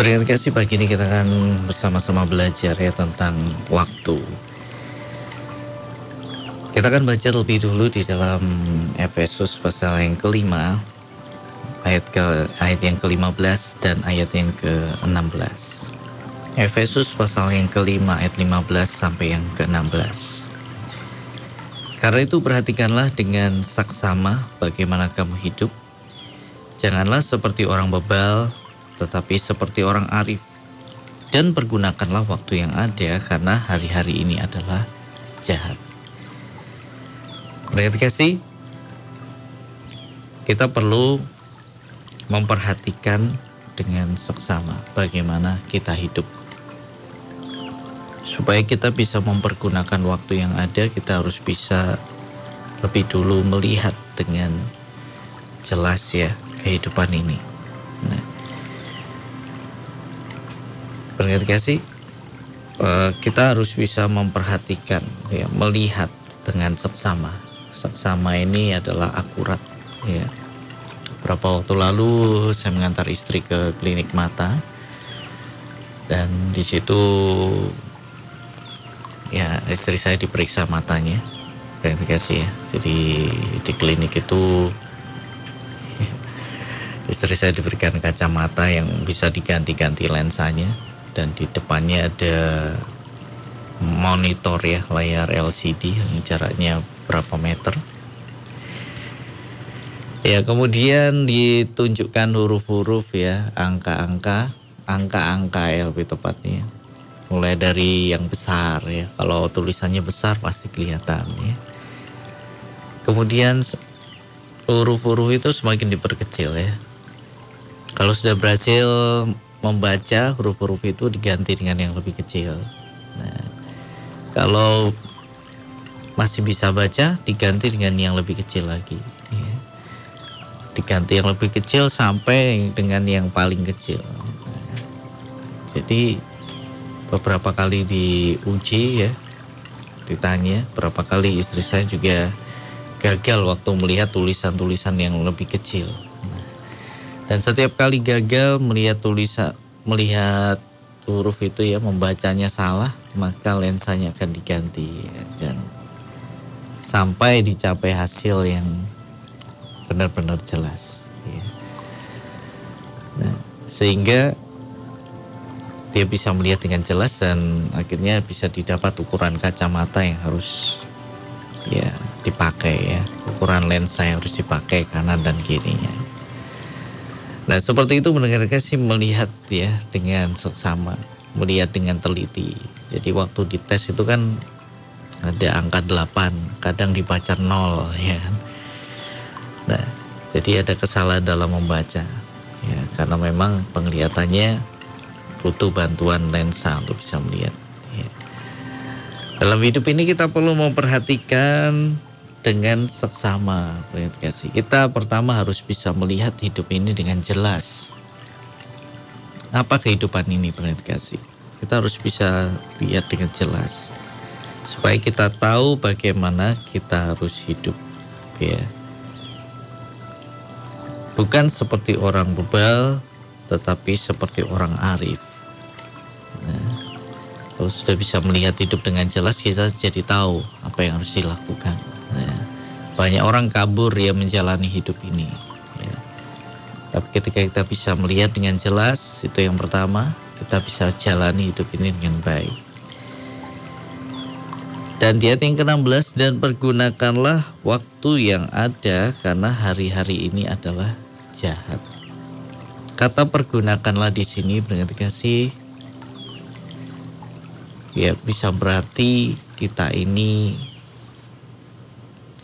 Terima kasih pagi ini kita akan bersama-sama belajar ya tentang waktu. Kita akan baca lebih dulu di dalam Efesus pasal yang kelima ayat ke ayat yang ke-15 dan ayat yang ke-16. Efesus pasal yang kelima ayat 15 sampai yang ke-16. Karena itu perhatikanlah dengan saksama bagaimana kamu hidup. Janganlah seperti orang bebal, tetapi seperti orang arif. Dan pergunakanlah waktu yang ada karena hari-hari ini adalah jahat. Berarti kasih, kita perlu memperhatikan dengan seksama bagaimana kita hidup supaya kita bisa mempergunakan waktu yang ada, kita harus bisa lebih dulu melihat dengan jelas ya kehidupan ini. Kasih eh, kita harus bisa memperhatikan, ya, melihat dengan seksama. Seksama ini adalah akurat, ya. Berapa waktu lalu saya mengantar istri ke klinik mata dan di situ ya istri saya diperiksa matanya kasih ya jadi di klinik itu ya, istri saya diberikan kacamata yang bisa diganti-ganti lensanya dan di depannya ada monitor ya layar LCD yang jaraknya berapa meter. Ya kemudian ditunjukkan huruf-huruf ya angka-angka angka-angka ya lebih tepatnya. Mulai dari yang besar ya kalau tulisannya besar pasti kelihatan ya. Kemudian huruf-huruf itu semakin diperkecil ya. Kalau sudah berhasil membaca huruf-huruf itu diganti dengan yang lebih kecil. Nah kalau masih bisa baca diganti dengan yang lebih kecil lagi ya. diganti yang lebih kecil sampai dengan yang paling kecil. Jadi beberapa kali diuji ya ditanya. Berapa kali istri saya juga gagal waktu melihat tulisan-tulisan yang lebih kecil dan setiap kali gagal melihat tulisan melihat huruf itu ya membacanya salah maka lensanya akan diganti. Dan sampai dicapai hasil yang benar-benar jelas ya. nah sehingga dia bisa melihat dengan jelas dan akhirnya bisa didapat ukuran kacamata yang harus ya dipakai ya. Ukuran lensa yang harus dipakai kanan dan kirinya nah seperti itu mendengar sih melihat ya dengan seksama melihat dengan teliti jadi waktu dites itu kan ada angka 8 kadang dibaca 0 ya kan. nah jadi ada kesalahan dalam membaca ya karena memang penglihatannya butuh bantuan lensa untuk bisa melihat. Ya. Dalam hidup ini kita perlu memperhatikan dengan seksama, kasih. Kita pertama harus bisa melihat hidup ini dengan jelas. Apa kehidupan ini, kasih? Kita harus bisa lihat dengan jelas supaya kita tahu bagaimana kita harus hidup, ya. Bukan seperti orang bebal, tetapi seperti orang arif. Kalau sudah bisa melihat hidup dengan jelas, kita jadi tahu apa yang harus dilakukan. Ya. Banyak orang kabur ya menjalani hidup ini. Ya. Tapi ketika kita bisa melihat dengan jelas, itu yang pertama, kita bisa jalani hidup ini dengan baik. Dan di ayat yang ke-16 dan pergunakanlah waktu yang ada karena hari-hari ini adalah jahat. Kata pergunakanlah di sini berarti kasih ya bisa berarti kita ini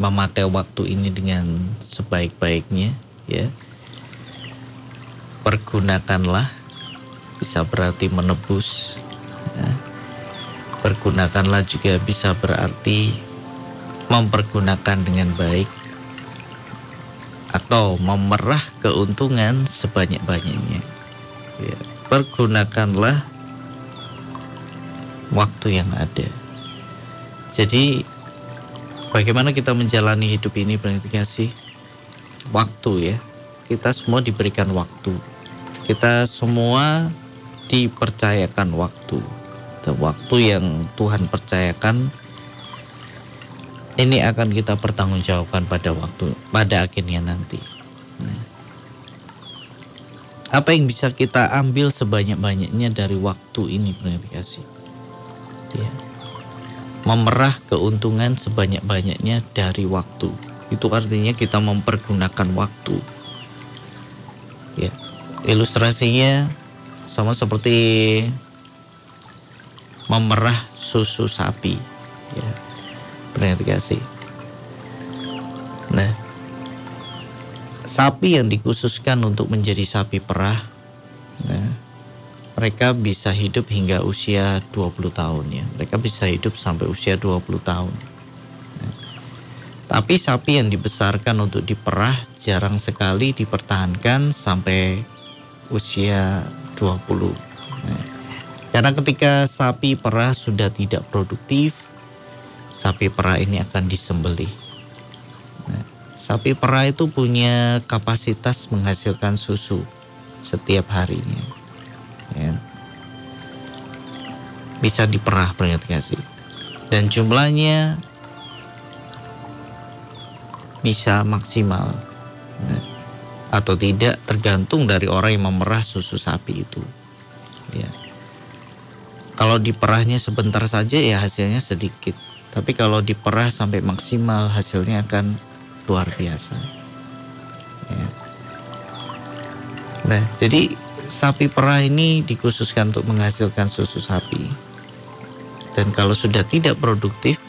memakai waktu ini dengan sebaik-baiknya ya pergunakanlah bisa berarti menebus ya. pergunakanlah juga bisa berarti mempergunakan dengan baik atau memerah keuntungan sebanyak-banyaknya ya. pergunakanlah waktu yang ada. Jadi bagaimana kita menjalani hidup ini berarti kasih waktu ya. Kita semua diberikan waktu. Kita semua dipercayakan waktu. Waktu yang Tuhan percayakan ini akan kita pertanggungjawabkan pada waktu pada akhirnya nanti. Nah, apa yang bisa kita ambil sebanyak-banyaknya dari waktu ini kasih? Ya. Memerah keuntungan sebanyak-banyaknya dari waktu. Itu artinya kita mempergunakan waktu. Ya. Ilustrasinya sama seperti memerah susu sapi ya kasih nah sapi yang dikhususkan untuk menjadi sapi perah nah mereka bisa hidup hingga usia 20 tahun ya mereka bisa hidup sampai usia 20 tahun tapi sapi yang dibesarkan untuk diperah jarang sekali dipertahankan sampai usia 20. Nah, karena ketika sapi perah sudah tidak produktif, sapi perah ini akan disembelih. Sapi perah itu punya kapasitas menghasilkan susu setiap harinya. Ya. Bisa diperah kasih. Dan jumlahnya bisa maksimal. Nah, atau tidak tergantung dari orang yang memerah susu sapi itu. Ya. Kalau diperahnya sebentar saja ya hasilnya sedikit. Tapi kalau diperah sampai maksimal hasilnya akan luar biasa. Ya. Nah, jadi sapi perah ini dikhususkan untuk menghasilkan susu sapi. Dan kalau sudah tidak produktif,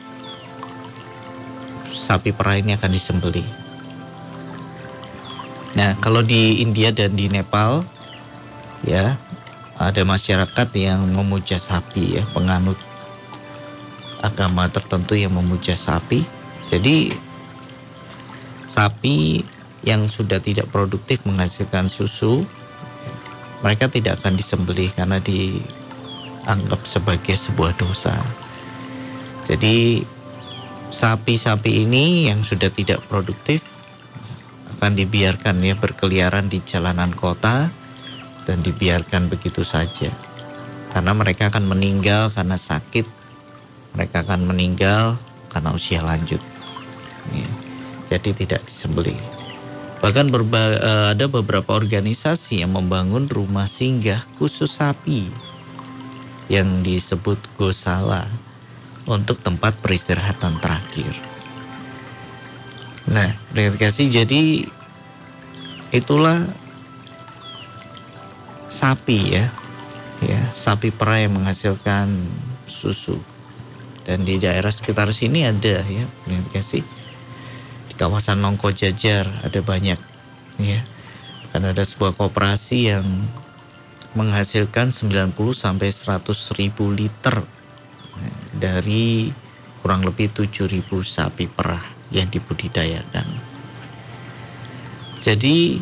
sapi perah ini akan disembelih. Nah, kalau di India dan di Nepal ya ada masyarakat yang memuja sapi ya, penganut agama tertentu yang memuja sapi. Jadi sapi yang sudah tidak produktif menghasilkan susu mereka tidak akan disembelih karena dianggap sebagai sebuah dosa. Jadi sapi-sapi ini yang sudah tidak produktif akan dibiarkan ya berkeliaran di jalanan kota dan dibiarkan begitu saja. Karena mereka akan meninggal karena sakit, mereka akan meninggal karena usia lanjut. Ya. Jadi tidak disembelih. Bahkan berba, eh, ada beberapa organisasi yang membangun rumah singgah khusus sapi yang disebut Gosala untuk tempat peristirahatan terakhir. Nah, kasih jadi itulah sapi ya. Ya, sapi perah yang menghasilkan susu. Dan di daerah sekitar sini ada ya, kasih di kawasan Nongko Jajar ada banyak ya. Karena ada sebuah koperasi yang menghasilkan 90 sampai 100 ribu liter nah, dari kurang lebih 7 ribu sapi perah yang dibudidayakan. Jadi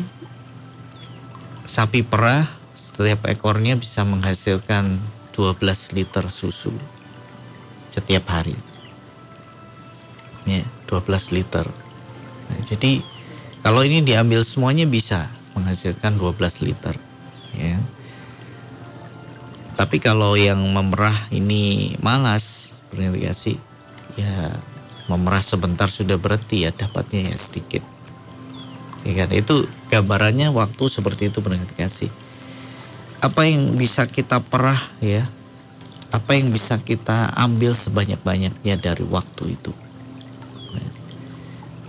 sapi perah setiap ekornya bisa menghasilkan 12 liter susu setiap hari. Ya, 12 liter. Nah, jadi kalau ini diambil semuanya bisa menghasilkan 12 liter. Ya. Tapi kalau yang memerah ini malas berintegrasi, ya memerah sebentar sudah berhenti ya dapatnya ya sedikit. Ya kan? Itu gambarannya waktu seperti itu kasih. Apa yang bisa kita perah ya? Apa yang bisa kita ambil sebanyak-banyaknya dari waktu itu?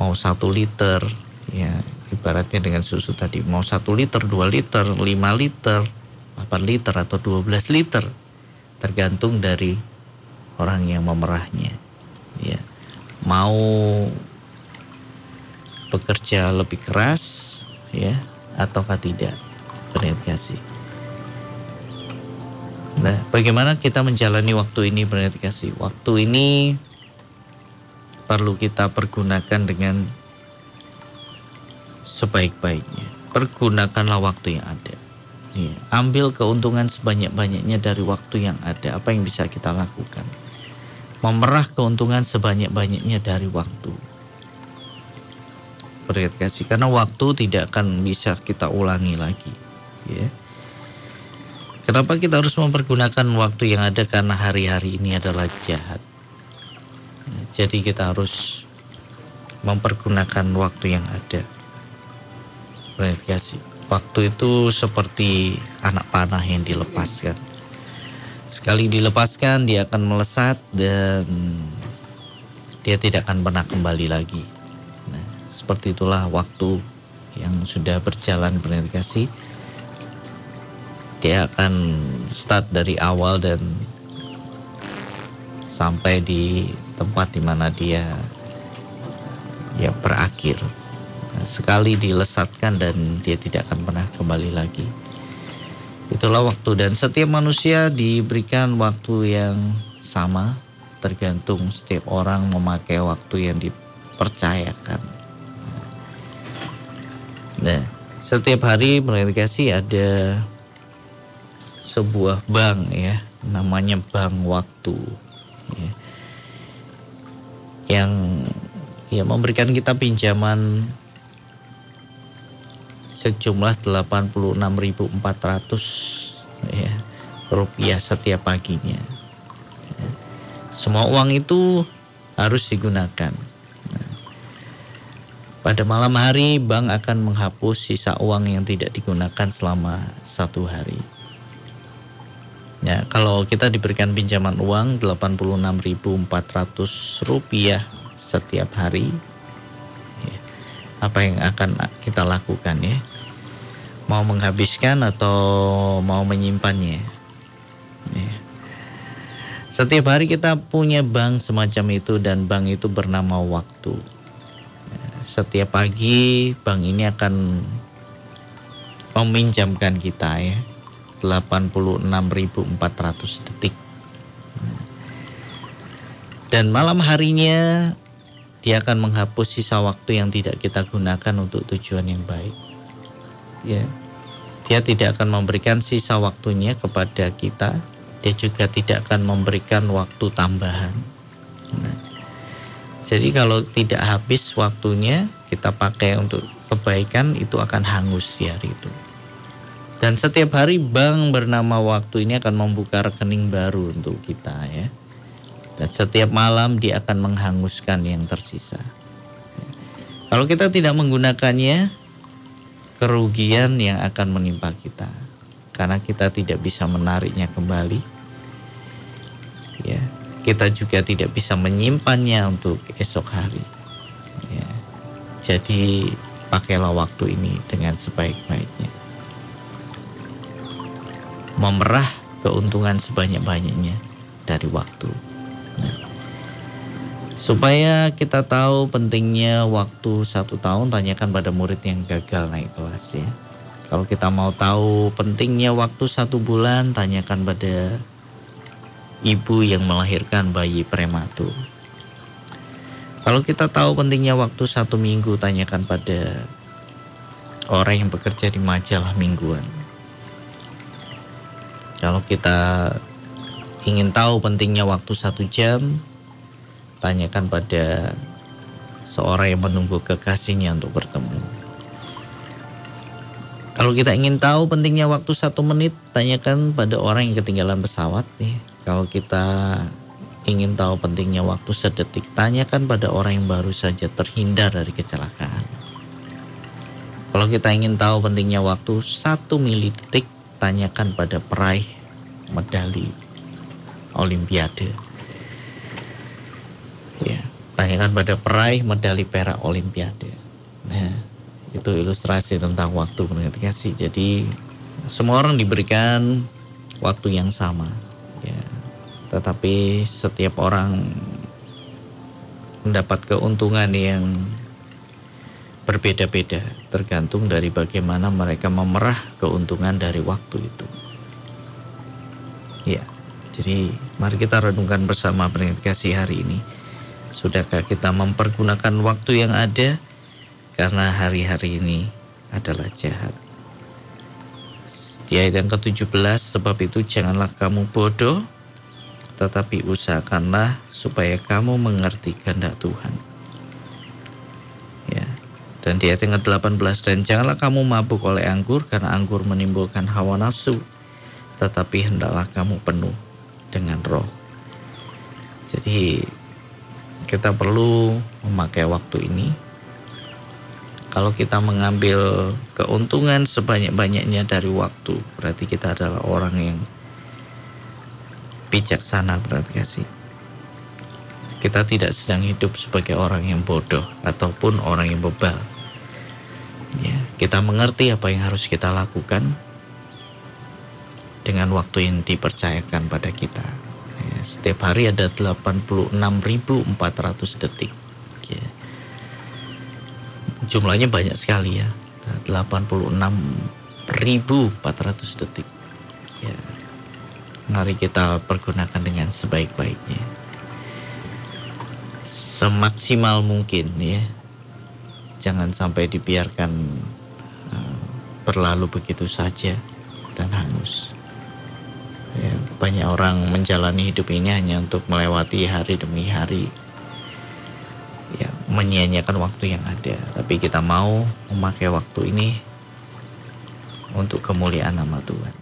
Mau satu liter ya ibaratnya dengan susu tadi mau satu liter, dua liter, lima liter, 8 liter atau 12 liter tergantung dari orang yang memerahnya. Ya mau bekerja lebih keras ya ataukah tidak bernegasi. Nah, bagaimana kita menjalani waktu ini bernegasi? Waktu ini perlu kita pergunakan dengan sebaik-baiknya. Pergunakanlah waktu yang ada. Ya, ambil keuntungan sebanyak-banyaknya dari waktu yang ada. Apa yang bisa kita lakukan? memerah keuntungan sebanyak-banyaknya dari waktu. Berikat kasih karena waktu tidak akan bisa kita ulangi lagi. Ya. Kenapa kita harus mempergunakan waktu yang ada karena hari-hari ini adalah jahat. Jadi kita harus mempergunakan waktu yang ada. Verifikasi. Waktu itu seperti anak panah yang dilepaskan. Sekali dilepaskan dia akan melesat dan dia tidak akan pernah kembali lagi. Nah, seperti itulah waktu yang sudah berjalan bernegasi. Dia akan start dari awal dan sampai di tempat di mana dia ya berakhir. Sekali dilesatkan dan dia tidak akan pernah kembali lagi. Itulah waktu dan setiap manusia diberikan waktu yang sama tergantung setiap orang memakai waktu yang dipercayakan. Nah, setiap hari kasih ada sebuah bank ya, namanya bank waktu. Ya, yang ya memberikan kita pinjaman sejumlah 86.400 ya, rupiah setiap paginya. Semua uang itu harus digunakan. Pada malam hari, bank akan menghapus sisa uang yang tidak digunakan selama satu hari. Ya, kalau kita diberikan pinjaman uang 86.400 rupiah setiap hari, ya, apa yang akan kita lakukan ya? Mau menghabiskan atau mau menyimpannya? Ya. Setiap hari kita punya bank semacam itu dan bank itu bernama waktu. Setiap pagi bank ini akan meminjamkan kita ya 86.400 detik. Dan malam harinya dia akan menghapus sisa waktu yang tidak kita gunakan untuk tujuan yang baik. Ya. Dia tidak akan memberikan sisa waktunya kepada kita dia juga tidak akan memberikan waktu tambahan. Nah, jadi kalau tidak habis waktunya kita pakai untuk kebaikan itu akan hangus di hari itu. Dan setiap hari bank bernama waktu ini akan membuka rekening baru untuk kita ya. Dan setiap malam dia akan menghanguskan yang tersisa. Kalau kita tidak menggunakannya, kerugian yang akan menimpa kita karena kita tidak bisa menariknya kembali. Ya, kita juga tidak bisa menyimpannya untuk esok hari. Ya, jadi pakailah waktu ini dengan sebaik-baiknya. Memerah keuntungan sebanyak-banyaknya dari waktu. Nah, supaya kita tahu pentingnya waktu satu tahun, tanyakan pada murid yang gagal naik kelas ya. Kalau kita mau tahu pentingnya waktu satu bulan, tanyakan pada ibu yang melahirkan bayi prematur. Kalau kita tahu pentingnya waktu satu minggu, tanyakan pada orang yang bekerja di majalah mingguan. Kalau kita ingin tahu pentingnya waktu satu jam, tanyakan pada seorang yang menunggu kekasihnya untuk bertemu. Kalau kita ingin tahu pentingnya waktu satu menit, tanyakan pada orang yang ketinggalan pesawat nih. Kalau kita ingin tahu pentingnya waktu sedetik, tanyakan pada orang yang baru saja terhindar dari kecelakaan. Kalau kita ingin tahu pentingnya waktu satu milidetik, tanyakan pada peraih medali Olimpiade. Ya, tanyakan pada peraih medali perak Olimpiade. Nah, itu ilustrasi tentang waktu sih jadi semua orang diberikan waktu yang sama ya tetapi setiap orang mendapat keuntungan yang berbeda-beda tergantung dari bagaimana mereka memerah keuntungan dari waktu itu ya jadi mari kita renungkan bersama kasih hari ini sudahkah kita mempergunakan waktu yang ada karena hari-hari ini adalah jahat. Di ayat yang ke-17, sebab itu janganlah kamu bodoh, tetapi usahakanlah supaya kamu mengerti kehendak Tuhan. Dan di ayat yang ke-18, dan janganlah kamu mabuk oleh anggur, karena anggur menimbulkan hawa nafsu, tetapi hendaklah kamu penuh dengan roh. Jadi kita perlu memakai waktu ini. Kalau kita mengambil keuntungan sebanyak-banyaknya dari waktu, berarti kita adalah orang yang bijaksana berarti kasih. Kita tidak sedang hidup sebagai orang yang bodoh ataupun orang yang bebal. Ya, kita mengerti apa yang harus kita lakukan dengan waktu yang dipercayakan pada kita. Ya, setiap hari ada 86.400 detik. Ya. Jumlahnya banyak sekali ya. 86.400 detik. Ya. Mari kita pergunakan dengan sebaik-baiknya. Semaksimal mungkin ya. Jangan sampai dibiarkan uh, berlalu begitu saja dan hangus. Ya, banyak orang menjalani hidup ini hanya untuk melewati hari demi hari. Ya, menyia-nyiakan waktu yang ada. Tapi kita mau memakai waktu ini untuk kemuliaan nama Tuhan.